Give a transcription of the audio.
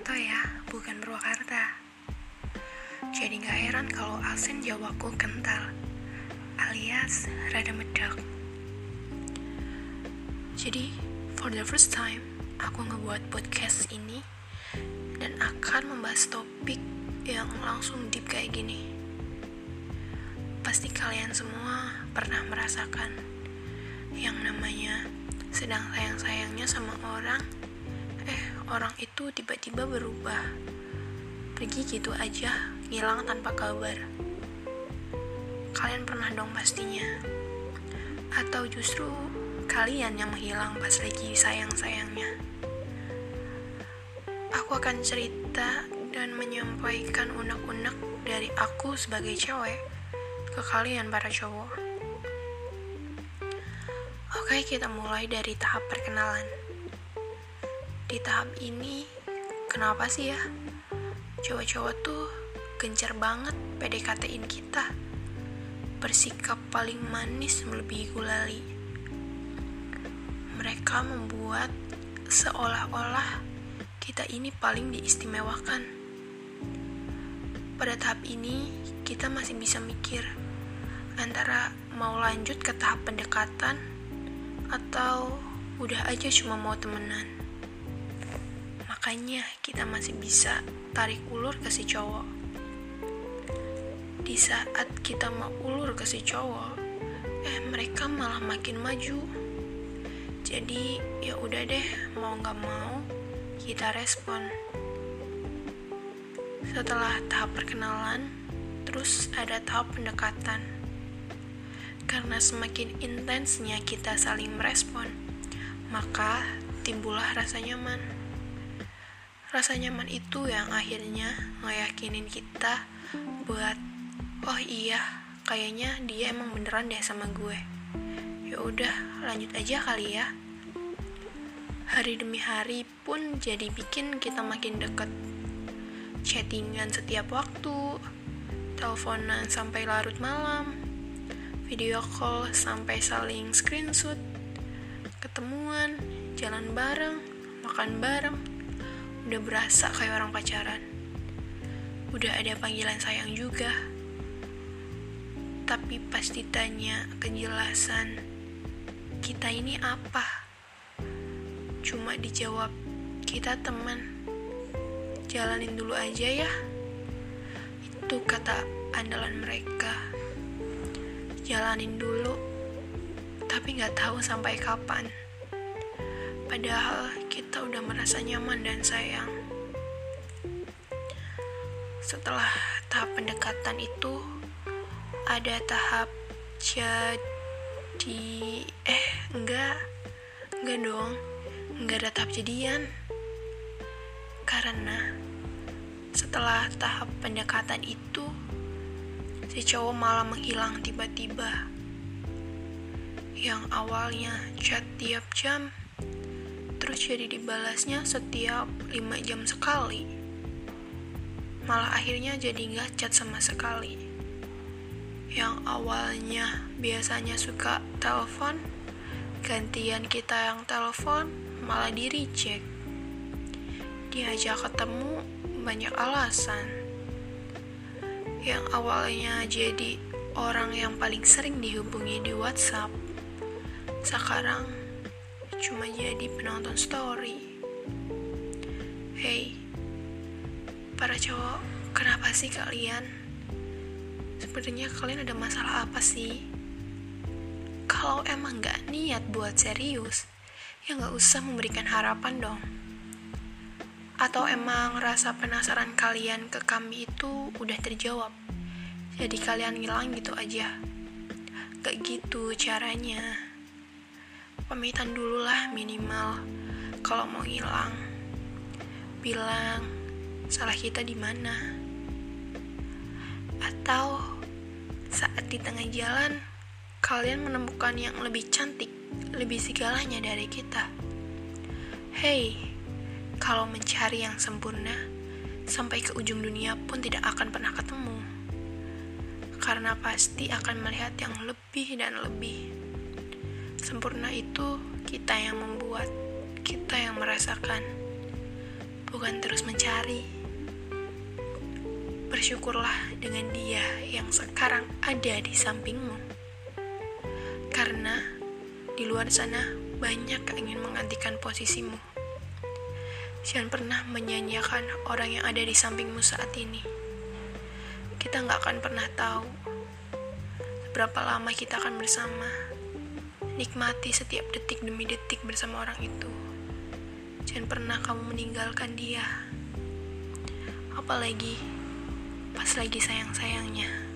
Purwokerto ya, bukan Purwakarta. Jadi gak heran kalau asin Jawaku kental, alias rada medok. Jadi, for the first time, aku ngebuat podcast ini dan akan membahas topik yang langsung deep kayak gini. Pasti kalian semua pernah merasakan yang namanya sedang sayang-sayangnya sama orang orang itu tiba-tiba berubah. Pergi gitu aja, ngilang tanpa kabar. Kalian pernah dong pastinya. Atau justru kalian yang menghilang pas lagi sayang-sayangnya. Aku akan cerita dan menyampaikan unek-unek dari aku sebagai cewek ke kalian para cowok. Oke, kita mulai dari tahap perkenalan. Di tahap ini, kenapa sih ya? Cowok-cowok tuh gencar banget PDKT-in kita. Bersikap paling manis melebihi gulali. Mereka membuat seolah-olah kita ini paling diistimewakan. Pada tahap ini, kita masih bisa mikir antara mau lanjut ke tahap pendekatan atau udah aja cuma mau temenan. Makanya kita masih bisa tarik ulur ke si cowok. Di saat kita mau ulur ke si cowok, eh mereka malah makin maju. Jadi ya udah deh, mau nggak mau kita respon. Setelah tahap perkenalan, terus ada tahap pendekatan. Karena semakin intensnya kita saling merespon, maka timbullah rasa nyaman. Rasa nyaman itu yang akhirnya ngeyakinin kita buat oh iya, kayaknya dia emang beneran deh sama gue. Ya udah, lanjut aja kali ya. Hari demi hari pun jadi bikin kita makin deket. Chattingan setiap waktu, teleponan sampai larut malam, video call sampai saling screenshot, ketemuan, jalan bareng, makan bareng, udah berasa kayak orang pacaran. Udah ada panggilan sayang juga. Tapi pas ditanya kejelasan, kita ini apa? Cuma dijawab, kita teman. Jalanin dulu aja ya. Itu kata andalan mereka. Jalanin dulu, tapi nggak tahu sampai kapan. Padahal kita udah merasa nyaman dan sayang. Setelah tahap pendekatan itu, ada tahap jadi eh enggak. Enggak dong enggak ada tahap jadian. Karena setelah tahap pendekatan itu si cowok malah menghilang tiba-tiba. Yang awalnya chat tiap jam jadi dibalasnya setiap 5 jam sekali. Malah akhirnya jadi nggak chat sama sekali. Yang awalnya biasanya suka telepon gantian kita yang telepon malah di reject diajak ketemu banyak alasan. Yang awalnya jadi orang yang paling sering dihubungi di WhatsApp. Sekarang cuma jadi penonton story. Hey, para cowok, kenapa sih kalian? Sebenarnya kalian ada masalah apa sih? Kalau emang gak niat buat serius, ya gak usah memberikan harapan dong. Atau emang rasa penasaran kalian ke kami itu udah terjawab, jadi kalian ngilang gitu aja. Gak gitu caranya pamitan dulu lah minimal. Kalau mau hilang bilang salah kita di mana? Atau saat di tengah jalan kalian menemukan yang lebih cantik lebih segalanya dari kita. Hey kalau mencari yang sempurna sampai ke ujung dunia pun tidak akan pernah ketemu. Karena pasti akan melihat yang lebih dan lebih Sempurna itu kita yang membuat, kita yang merasakan, bukan terus mencari. bersyukurlah dengan dia yang sekarang ada di sampingmu. Karena di luar sana banyak yang ingin menggantikan posisimu. Jangan pernah menyanyiakan orang yang ada di sampingmu saat ini. Kita nggak akan pernah tahu berapa lama kita akan bersama. Nikmati setiap detik demi detik bersama orang itu. Jangan pernah kamu meninggalkan dia. Apalagi pas lagi sayang-sayangnya.